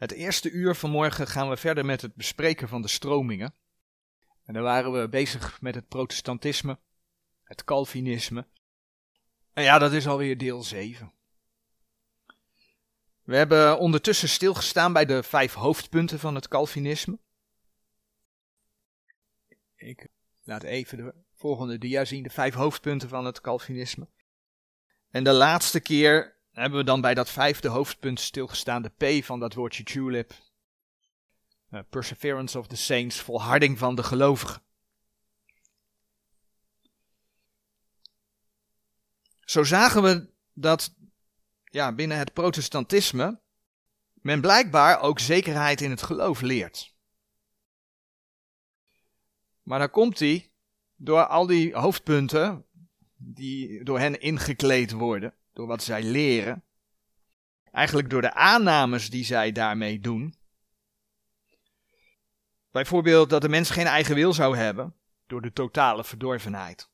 Het eerste uur vanmorgen gaan we verder met het bespreken van de stromingen. En dan waren we bezig met het protestantisme, het Calvinisme. En ja, dat is alweer deel 7. We hebben ondertussen stilgestaan bij de vijf hoofdpunten van het Calvinisme. Ik laat even de volgende dia zien, de vijf hoofdpunten van het Calvinisme. En de laatste keer hebben we dan bij dat vijfde hoofdpunt stilgestaan, de P van dat woordje tulip. Uh, perseverance of the saints, volharding van de gelovigen. Zo zagen we dat ja, binnen het protestantisme men blijkbaar ook zekerheid in het geloof leert. Maar dan komt hij door al die hoofdpunten die door hen ingekleed worden, door wat zij leren, eigenlijk door de aannames die zij daarmee doen. Bijvoorbeeld dat de mens geen eigen wil zou hebben, door de totale verdorvenheid.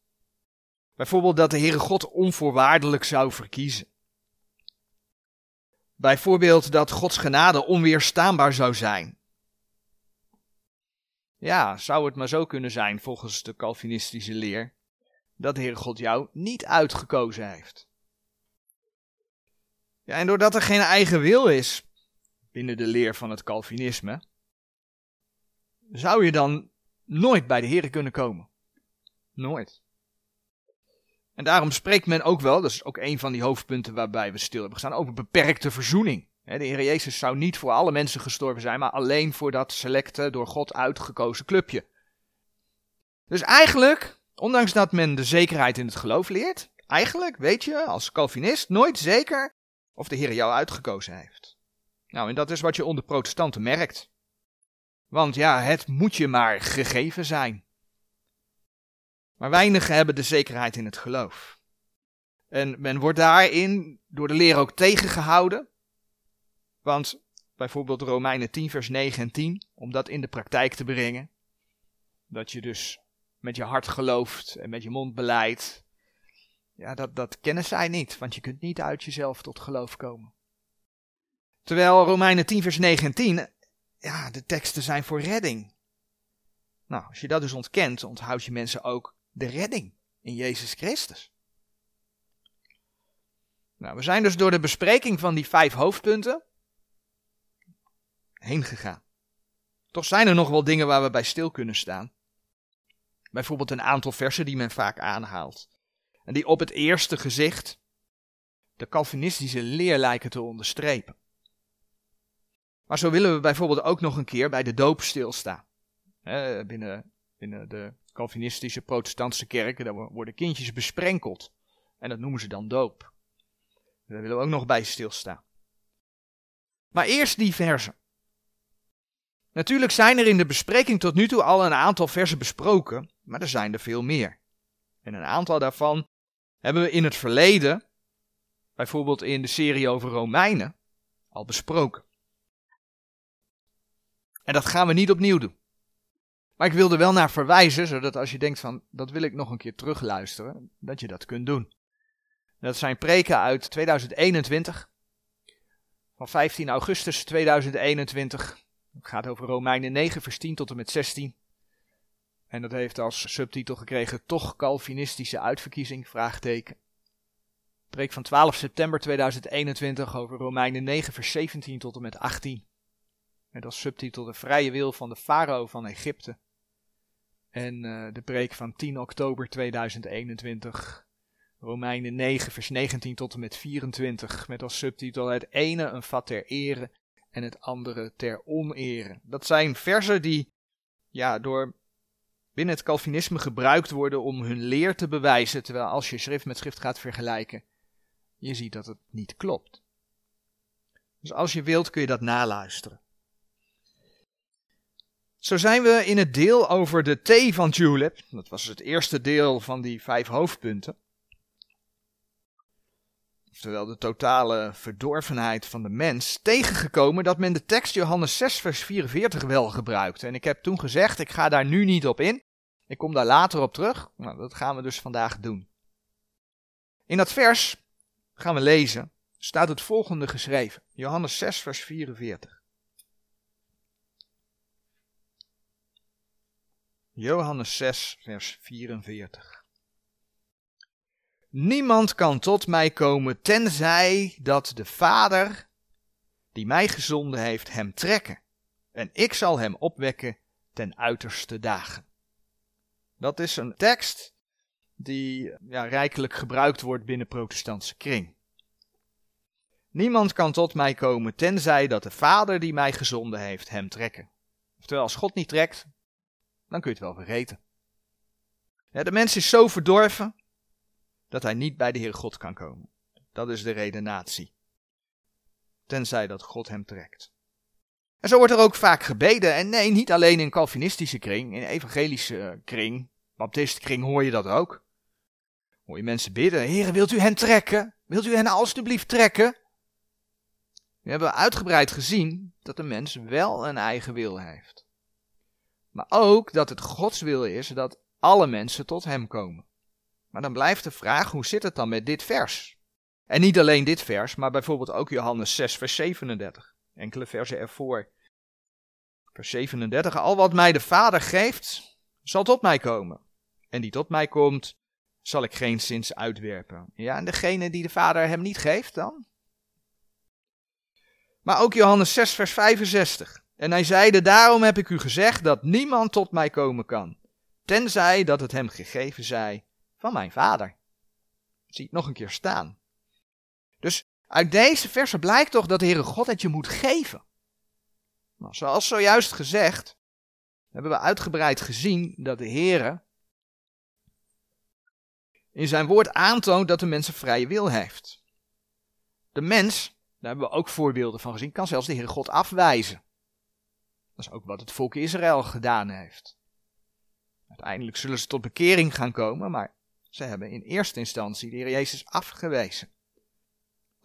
Bijvoorbeeld dat de Heere God onvoorwaardelijk zou verkiezen. Bijvoorbeeld dat Gods genade onweerstaanbaar zou zijn. Ja, zou het maar zo kunnen zijn volgens de Calvinistische leer, dat de Heere God jou niet uitgekozen heeft. Ja, en doordat er geen eigen wil is binnen de leer van het Calvinisme, zou je dan nooit bij de Heer kunnen komen. Nooit. En daarom spreekt men ook wel, dat is ook een van die hoofdpunten waarbij we stil hebben gestaan, over beperkte verzoening. De Heer Jezus zou niet voor alle mensen gestorven zijn, maar alleen voor dat selecte, door God uitgekozen clubje. Dus eigenlijk, ondanks dat men de zekerheid in het geloof leert, eigenlijk weet je als Calvinist nooit zeker of de Heer jou uitgekozen heeft. Nou, en dat is wat je onder protestanten merkt. Want ja, het moet je maar gegeven zijn. Maar weinigen hebben de zekerheid in het geloof. En men wordt daarin door de leer ook tegengehouden. Want bijvoorbeeld Romeinen 10, vers 9 en 10, om dat in de praktijk te brengen. Dat je dus met je hart gelooft en met je mond beleidt. Ja, dat, dat kennen zij niet, want je kunt niet uit jezelf tot geloof komen. Terwijl Romeinen 10, vers 9 en 10, ja, de teksten zijn voor redding. Nou, als je dat dus ontkent, onthoud je mensen ook de redding in Jezus Christus. Nou, we zijn dus door de bespreking van die vijf hoofdpunten heen gegaan. Toch zijn er nog wel dingen waar we bij stil kunnen staan. Bijvoorbeeld een aantal versen die men vaak aanhaalt. En die op het eerste gezicht de Calvinistische leer lijken te onderstrepen. Maar zo willen we bijvoorbeeld ook nog een keer bij de doop stilstaan. binnen, binnen de Calvinistische protestantse kerken, daar worden kindjes besprenkeld. En dat noemen ze dan doop. Daar willen we ook nog bij stilstaan. Maar eerst die versen. Natuurlijk zijn er in de bespreking tot nu toe al een aantal versen besproken, maar er zijn er veel meer. En een aantal daarvan hebben we in het verleden, bijvoorbeeld in de serie over Romeinen, al besproken. En dat gaan we niet opnieuw doen. Maar ik wil er wel naar verwijzen, zodat als je denkt van dat wil ik nog een keer terugluisteren, dat je dat kunt doen. Dat zijn preken uit 2021, van 15 augustus 2021. Het gaat over Romeinen 9, vers 10 tot en met 16. En dat heeft als subtitel gekregen toch Calvinistische uitverkiezing, vraagteken. Preek van 12 september 2021 over Romeinen 9, vers 17 tot en met 18. Met als subtitel de vrije wil van de farao van Egypte. En uh, de preek van 10 oktober 2021, Romeinen 9, vers 19 tot en met 24, met als subtitel het ene een vat ter ere en het andere ter onere. Dat zijn versen die ja, door binnen het Calvinisme gebruikt worden om hun leer te bewijzen, terwijl als je schrift met schrift gaat vergelijken, je ziet dat het niet klopt. Dus als je wilt kun je dat naluisteren. Zo zijn we in het deel over de T van Tulip, dat was het eerste deel van die vijf hoofdpunten. Oftewel de totale verdorvenheid van de mens, tegengekomen dat men de tekst Johannes 6 vers 44 wel gebruikt. En ik heb toen gezegd, ik ga daar nu niet op in. Ik kom daar later op terug, maar dat gaan we dus vandaag doen. In dat vers gaan we lezen, staat het volgende geschreven. Johannes 6, vers 44. Johannes 6, vers 44. Niemand kan tot mij komen tenzij dat de Vader die mij gezonden heeft hem trekken. En ik zal hem opwekken ten uiterste dagen. Dat is een tekst die ja, rijkelijk gebruikt wordt binnen protestantse kring. Niemand kan tot mij komen tenzij dat de Vader die mij gezonden heeft hem trekken. Oftewel, als God niet trekt, dan kun je het wel vergeten. De mens is zo verdorven dat hij niet bij de Heer God kan komen. Dat is de redenatie. Tenzij dat God hem trekt. En zo wordt er ook vaak gebeden. En nee, niet alleen in Calvinistische kring, in evangelische kring, baptistkring hoor je dat ook. Hoor je mensen bidden, Heer, wilt u hen trekken? Wilt u hen alstublieft trekken? We hebben uitgebreid gezien dat de mens wel een eigen wil heeft. Maar ook dat het Gods wil is dat alle mensen tot hem komen. Maar dan blijft de vraag, hoe zit het dan met dit vers? En niet alleen dit vers, maar bijvoorbeeld ook Johannes 6, vers 37. Enkele versen ervoor. Vers 37. Al wat mij de Vader geeft, zal tot mij komen. En die tot mij komt, zal ik geen zins uitwerpen. Ja, en degene die de Vader hem niet geeft dan? Maar ook Johannes 6, vers 65. En hij zeide, daarom heb ik u gezegd dat niemand tot mij komen kan, tenzij dat het hem gegeven zij van mijn vader. Zie nog een keer staan. Dus uit deze versen blijkt toch dat de Heere God het je moet geven. Nou, zoals zojuist gezegd, hebben we uitgebreid gezien dat de Heere in zijn woord aantoont dat de mens een vrije wil heeft. De mens, daar hebben we ook voorbeelden van gezien, kan zelfs de Heere God afwijzen. Dat is ook wat het volk Israël gedaan heeft. Uiteindelijk zullen ze tot bekering gaan komen, maar ze hebben in eerste instantie de Heer Jezus afgewezen.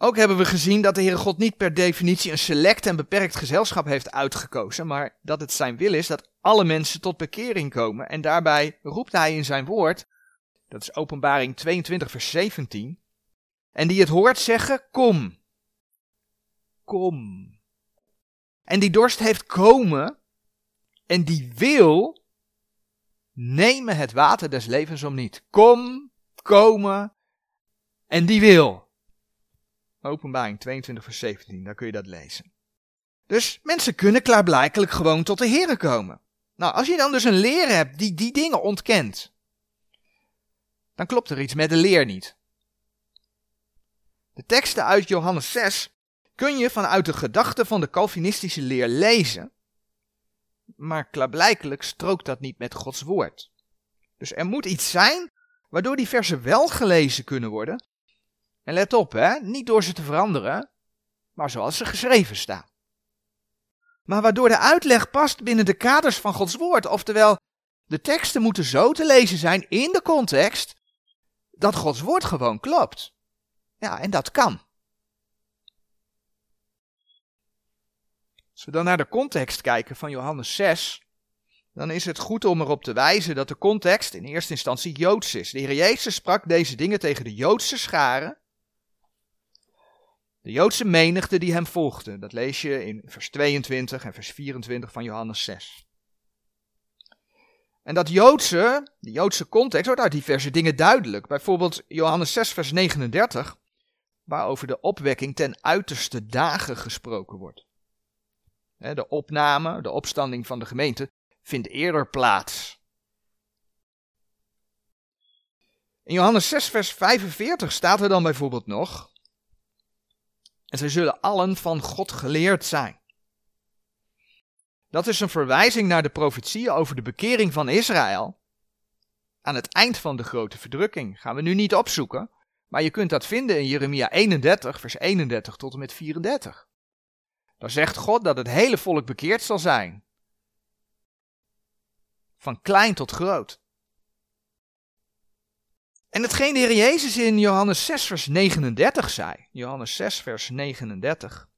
Ook hebben we gezien dat de Heere God niet per definitie een select en beperkt gezelschap heeft uitgekozen, maar dat het zijn wil is dat alle mensen tot bekering komen. En daarbij roept hij in zijn woord, dat is openbaring 22 vers 17, en die het hoort zeggen, kom, kom. En die dorst heeft komen, en die wil nemen het water des levens om niet. Kom, komen, en die wil. Openbaring 22 vers 17, daar kun je dat lezen. Dus mensen kunnen klaarblijkelijk gewoon tot de Here komen. Nou, als je dan dus een leer hebt die die dingen ontkent, dan klopt er iets met de leer niet. De teksten uit Johannes 6 kun je vanuit de gedachte van de Calvinistische leer lezen, maar klaarblijkelijk strookt dat niet met Gods woord. Dus er moet iets zijn waardoor die versen wel gelezen kunnen worden. En let op, hè, niet door ze te veranderen, maar zoals ze geschreven staan. Maar waardoor de uitleg past binnen de kaders van Gods woord, oftewel de teksten moeten zo te lezen zijn in de context dat Gods woord gewoon klopt. Ja, en dat kan. Als we dan naar de context kijken van Johannes 6, dan is het goed om erop te wijzen dat de context in eerste instantie Joods is. De Heer Jezus sprak deze dingen tegen de Joodse scharen, de Joodse menigte die hem volgde. Dat lees je in vers 22 en vers 24 van Johannes 6. En dat Joodse, de Joodse context, wordt uit diverse dingen duidelijk. Bijvoorbeeld Johannes 6, vers 39, waarover de opwekking ten uiterste dagen gesproken wordt. De opname, de opstanding van de gemeente, vindt eerder plaats. In Johannes 6, vers 45 staat er dan bijvoorbeeld nog: En zij zullen allen van God geleerd zijn. Dat is een verwijzing naar de profetieën over de bekering van Israël. Aan het eind van de grote verdrukking gaan we nu niet opzoeken, maar je kunt dat vinden in Jeremia 31, vers 31 tot en met 34. Dan zegt God dat het hele volk bekeerd zal zijn. Van klein tot groot. En hetgeen de Heer Jezus in Johannes 6 vers 39 zei. Johannes 6 vers 39.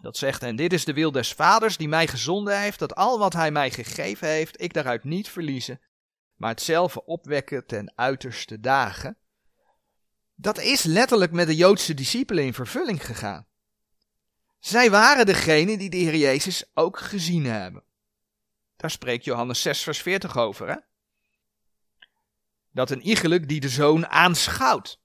Dat zegt, en dit is de wil des vaders die mij gezonden heeft, dat al wat hij mij gegeven heeft, ik daaruit niet verliezen, maar hetzelfde opwekken ten uiterste dagen. Dat is letterlijk met de Joodse discipelen in vervulling gegaan. Zij waren degene die de Heer Jezus ook gezien hebben. Daar spreekt Johannes 6, vers 40 over. Hè? Dat een iegelijk die de zoon aanschouwt.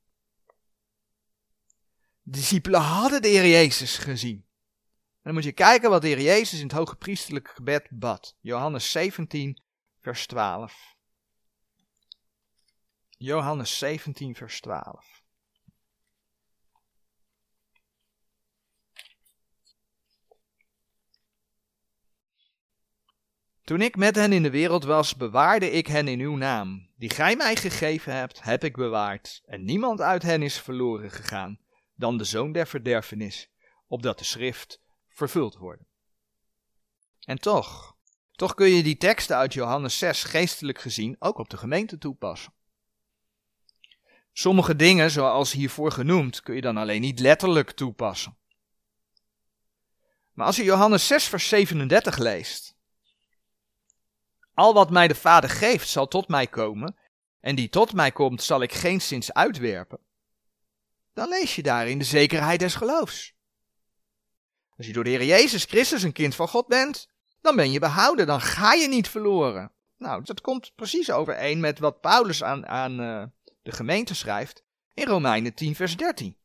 De discipelen hadden de Heer Jezus gezien. En dan moet je kijken wat de Heer Jezus in het hoge priesterlijke gebed bad. Johannes 17, vers 12. Johannes 17, vers 12. Toen ik met hen in de wereld was, bewaarde ik hen in uw naam. Die gij mij gegeven hebt, heb ik bewaard. En niemand uit hen is verloren gegaan, dan de zoon der verderfenis, opdat de schrift vervuld wordt. En toch, toch kun je die teksten uit Johannes 6 geestelijk gezien ook op de gemeente toepassen. Sommige dingen, zoals hiervoor genoemd, kun je dan alleen niet letterlijk toepassen. Maar als je Johannes 6, vers 37 leest, al wat mij de Vader geeft, zal tot mij komen, en die tot mij komt, zal ik geen zins uitwerpen. Dan lees je daarin de zekerheid des geloofs. Als je door de Heer Jezus Christus een kind van God bent, dan ben je behouden, dan ga je niet verloren. Nou, dat komt precies overeen met wat Paulus aan, aan uh, de gemeente schrijft in Romeinen 10, vers 13.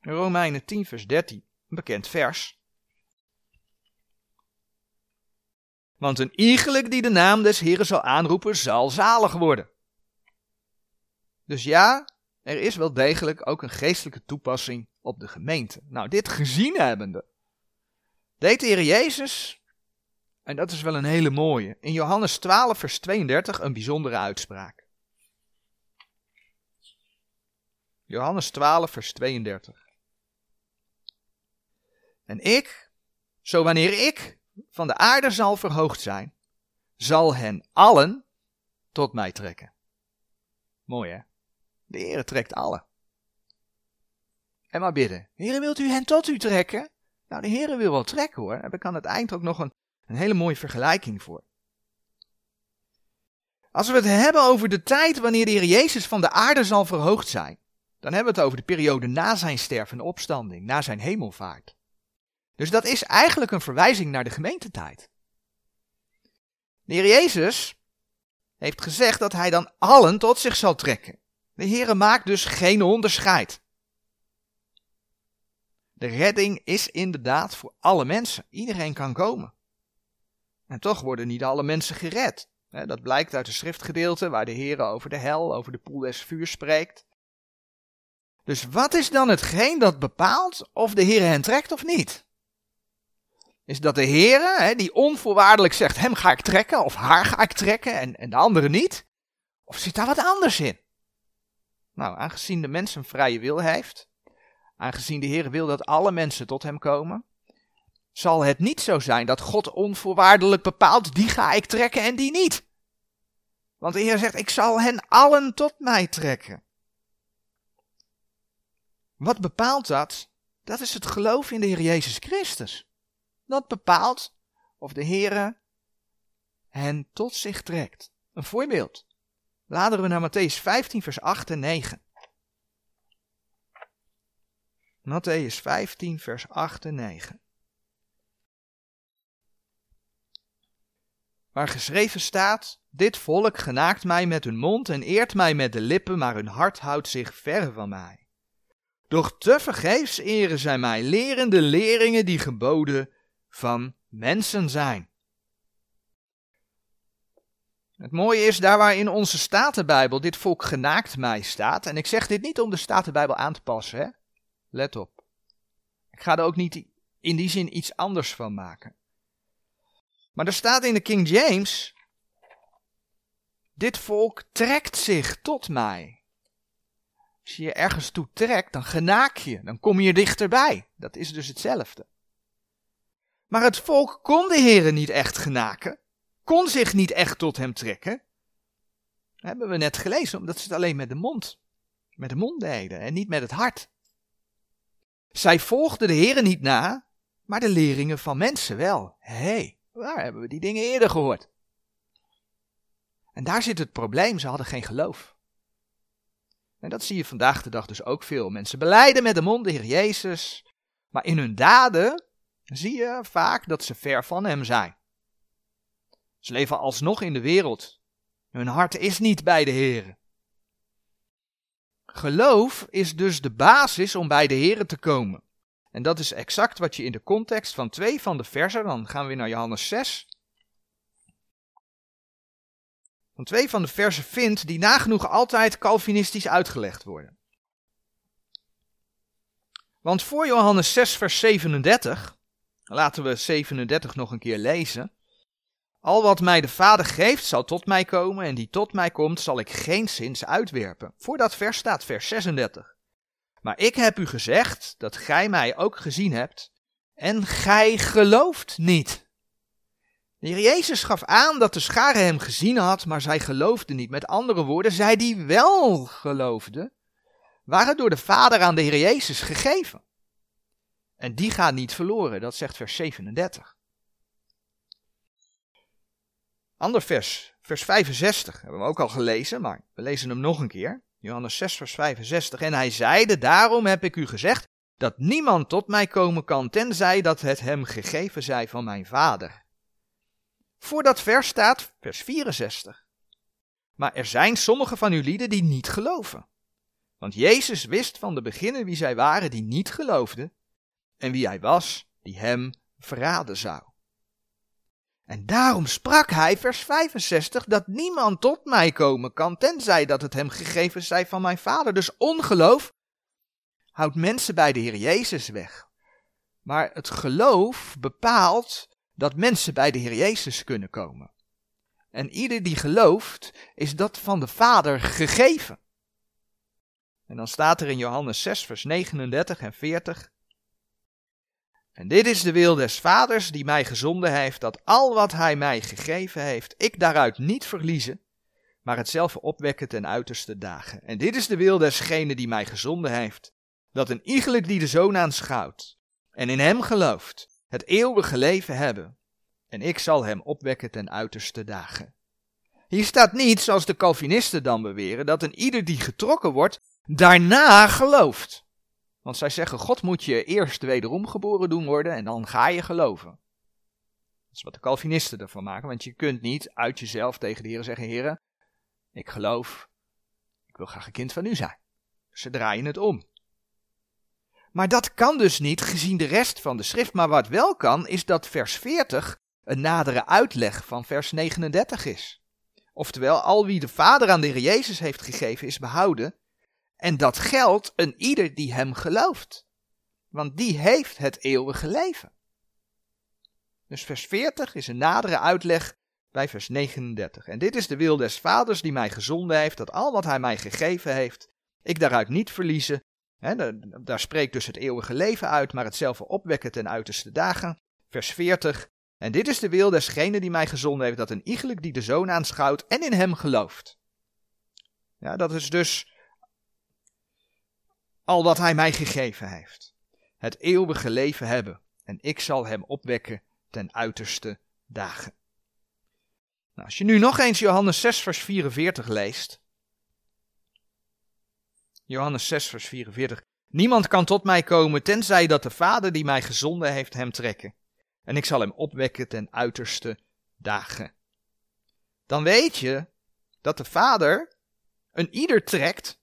Romeinen 10, vers 13, een bekend vers. Want een iegelijk die de naam des Heren zal aanroepen, zal zalig worden. Dus ja, er is wel degelijk ook een geestelijke toepassing op de gemeente. Nou, dit gezien hebbende, deed de Heer Jezus, en dat is wel een hele mooie, in Johannes 12, vers 32 een bijzondere uitspraak. Johannes 12, vers 32. En ik, zo wanneer ik van de aarde zal verhoogd zijn, zal hen allen tot mij trekken. Mooi hè? De Heer trekt allen. En maar bidden. Heer, wilt u hen tot u trekken? Nou, de Heer wil wel trekken hoor. Daar heb ik aan het eind ook nog een, een hele mooie vergelijking voor. Als we het hebben over de tijd wanneer de Heer Jezus van de aarde zal verhoogd zijn, dan hebben we het over de periode na zijn sterven en opstanding, na zijn hemelvaart. Dus dat is eigenlijk een verwijzing naar de gemeentetijd. De Heer Jezus heeft gezegd dat hij dan allen tot zich zal trekken. De Heer maakt dus geen onderscheid. De redding is inderdaad voor alle mensen. Iedereen kan komen. En toch worden niet alle mensen gered. Dat blijkt uit de schriftgedeelte waar de Heer over de hel, over de poel des vuur spreekt. Dus wat is dan hetgeen dat bepaalt of de Heer hen trekt of niet? Is dat de Heer, die onvoorwaardelijk zegt, hem ga ik trekken of haar ga ik trekken en, en de andere niet? Of zit daar wat anders in? Nou, aangezien de mens een vrije wil heeft, aangezien de Heer wil dat alle mensen tot hem komen, zal het niet zo zijn dat God onvoorwaardelijk bepaalt, die ga ik trekken en die niet. Want de Heer zegt, ik zal hen allen tot mij trekken. Wat bepaalt dat? Dat is het geloof in de Heer Jezus Christus dat bepaalt of de Heere hen tot zich trekt. Een voorbeeld. Laten we naar Matthäus 15, vers 8 en 9. Matthäus 15, vers 8 en 9. Waar geschreven staat: Dit volk genaakt mij met hun mond en eert mij met de lippen, maar hun hart houdt zich ver van mij. Doch te vergeefs eren zij mij, lerende leringen die geboden van mensen zijn. Het mooie is, daar waar in onze Statenbijbel dit volk genaakt mij staat, en ik zeg dit niet om de Statenbijbel aan te passen, hè? let op. Ik ga er ook niet in die zin iets anders van maken. Maar er staat in de King James, dit volk trekt zich tot mij. Als je je ergens toe trekt, dan genaak je, dan kom je dichterbij. Dat is dus hetzelfde. Maar het volk kon de Heere niet echt genaken, kon zich niet echt tot hem trekken. Dat hebben we net gelezen, omdat ze het alleen met de mond, met de mond deden en niet met het hart. Zij volgden de Heere niet na, maar de leringen van mensen wel. Hé, waar hebben we die dingen eerder gehoord? En daar zit het probleem, ze hadden geen geloof. En dat zie je vandaag de dag dus ook veel. Mensen beleiden met de mond de Heer Jezus, maar in hun daden zie je vaak dat ze ver van hem zijn. Ze leven alsnog in de wereld. Hun hart is niet bij de Heer. Geloof is dus de basis om bij de Heer te komen. En dat is exact wat je in de context van twee van de versen, dan gaan we naar Johannes 6. Van twee van de versen vindt die nagenoeg altijd Calvinistisch uitgelegd worden. Want voor Johannes 6, vers 37, laten we 37 nog een keer lezen. Al wat mij de Vader geeft, zal tot mij komen, en die tot mij komt, zal ik geen zins uitwerpen. Voor dat vers staat vers 36. Maar ik heb u gezegd dat gij mij ook gezien hebt, en gij gelooft niet. De heer Jezus gaf aan dat de schare hem gezien had, maar zij geloofden niet. Met andere woorden, zij die wel geloofden, waren door de Vader aan de Heer Jezus gegeven. En die gaat niet verloren, dat zegt vers 37. Ander vers, vers 65, hebben we ook al gelezen, maar we lezen hem nog een keer. Johannes 6, vers 65. En hij zeide, daarom heb ik u gezegd, dat niemand tot mij komen kan, tenzij dat het hem gegeven zij van mijn vader. Voor dat vers staat vers 64. Maar er zijn sommige van uw lieden die niet geloven. Want Jezus wist van de beginnen wie zij waren die niet geloofden, en wie hij was die hem verraden zou. En daarom sprak hij, vers 65, dat niemand tot mij komen kan, tenzij dat het hem gegeven zij van mijn vader. Dus ongeloof houdt mensen bij de Heer Jezus weg. Maar het geloof bepaalt dat mensen bij de Heer Jezus kunnen komen. En ieder die gelooft, is dat van de Vader gegeven. En dan staat er in Johannes 6, vers 39 en 40. En dit is de wil des Vaders die mij gezonden heeft, dat al wat hij mij gegeven heeft, ik daaruit niet verliezen, maar hetzelfde opwekken ten uiterste dagen. En dit is de wil desgene die mij gezonden heeft, dat een iegelijk die de zoon aanschouwt en in hem gelooft, het eeuwige leven hebben. En ik zal hem opwekken ten uiterste dagen. Hier staat niet, zoals de Calvinisten dan beweren, dat een ieder die getrokken wordt, daarna gelooft. Want zij zeggen, God moet je eerst wederom geboren doen worden en dan ga je geloven. Dat is wat de Calvinisten ervan maken, want je kunt niet uit jezelf tegen de Heer zeggen, Heer, ik geloof, ik wil graag een kind van u zijn. Ze draaien het om. Maar dat kan dus niet gezien de rest van de schrift. Maar wat wel kan, is dat vers 40 een nadere uitleg van vers 39 is. Oftewel, al wie de Vader aan de Heer Jezus heeft gegeven is behouden. En dat geldt een ieder die hem gelooft. Want die heeft het eeuwige leven. Dus vers 40 is een nadere uitleg bij vers 39. En dit is de wil des Vaders die mij gezonden heeft, dat al wat hij mij gegeven heeft, ik daaruit niet verliezen, daar spreekt dus het eeuwige leven uit, maar hetzelfde opwekken ten uiterste dagen. Vers 40. En dit is de wil desgene die mij gezonden heeft, dat een iegelijk die de zoon aanschouwt en in hem gelooft. Ja, dat is dus al wat hij mij gegeven heeft. Het eeuwige leven hebben. En ik zal hem opwekken ten uiterste dagen. Nou, als je nu nog eens Johannes 6, vers 44 leest, Johannes 6, vers 44. Niemand kan tot mij komen, tenzij dat de Vader die mij gezonden heeft hem trekken. En ik zal hem opwekken ten uiterste dagen. Dan weet je dat de Vader een ieder trekt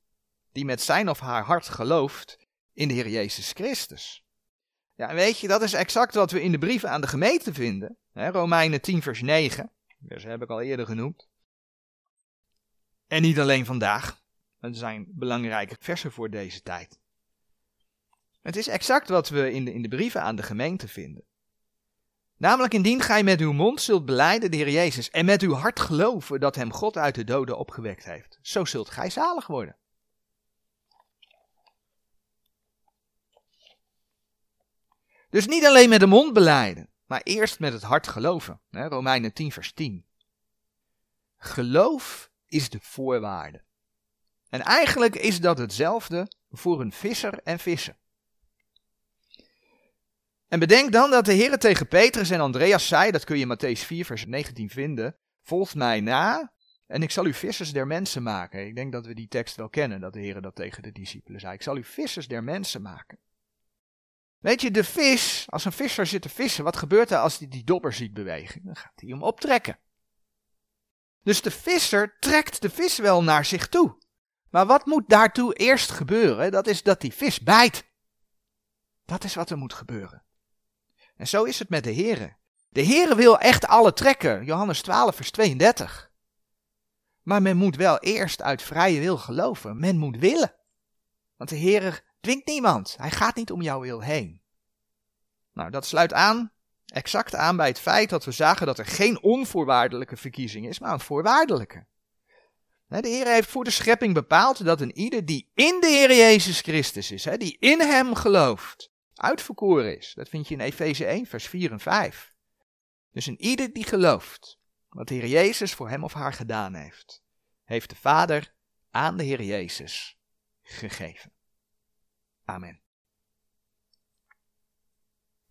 die met zijn of haar hart gelooft in de Heer Jezus Christus. Ja, weet je, dat is exact wat we in de brieven aan de gemeente vinden. Hè, Romeinen 10, vers 9. Dat heb ik al eerder genoemd. En niet alleen vandaag. Het zijn belangrijke versen voor deze tijd. Het is exact wat we in de, in de brieven aan de gemeente vinden. Namelijk indien gij met uw mond zult beleiden de Heer Jezus en met uw hart geloven dat hem God uit de doden opgewekt heeft, zo zult gij zalig worden. Dus niet alleen met de mond beleiden, maar eerst met het hart geloven. Romeinen 10 vers 10. Geloof is de voorwaarde. En eigenlijk is dat hetzelfde voor een visser en vissen. En bedenk dan dat de Heer tegen Petrus en Andreas zei, dat kun je in Matthäus 4 vers 19 vinden, volg mij na en ik zal u vissers der mensen maken. Ik denk dat we die tekst wel kennen, dat de Heer dat tegen de discipelen zei. Ik zal u vissers der mensen maken. Weet je, de vis, als een visser zit te vissen, wat gebeurt er als hij die dobber ziet bewegen? Dan gaat hij hem optrekken. Dus de visser trekt de vis wel naar zich toe. Maar wat moet daartoe eerst gebeuren? Dat is dat die vis bijt. Dat is wat er moet gebeuren. En zo is het met de Here. De Here wil echt alle trekken. Johannes 12, vers 32. Maar men moet wel eerst uit vrije wil geloven. Men moet willen. Want de Heer dwingt niemand. Hij gaat niet om jouw wil heen. Nou, dat sluit aan, exact aan bij het feit dat we zagen dat er geen onvoorwaardelijke verkiezing is, maar een voorwaardelijke. De Heer heeft voor de schepping bepaald dat een ieder die in de Heer Jezus Christus is, die in Hem gelooft, uitverkoren is. Dat vind je in Efeze 1, vers 4 en 5. Dus een ieder die gelooft wat de Heer Jezus voor hem of haar gedaan heeft, heeft de Vader aan de Heer Jezus gegeven. Amén.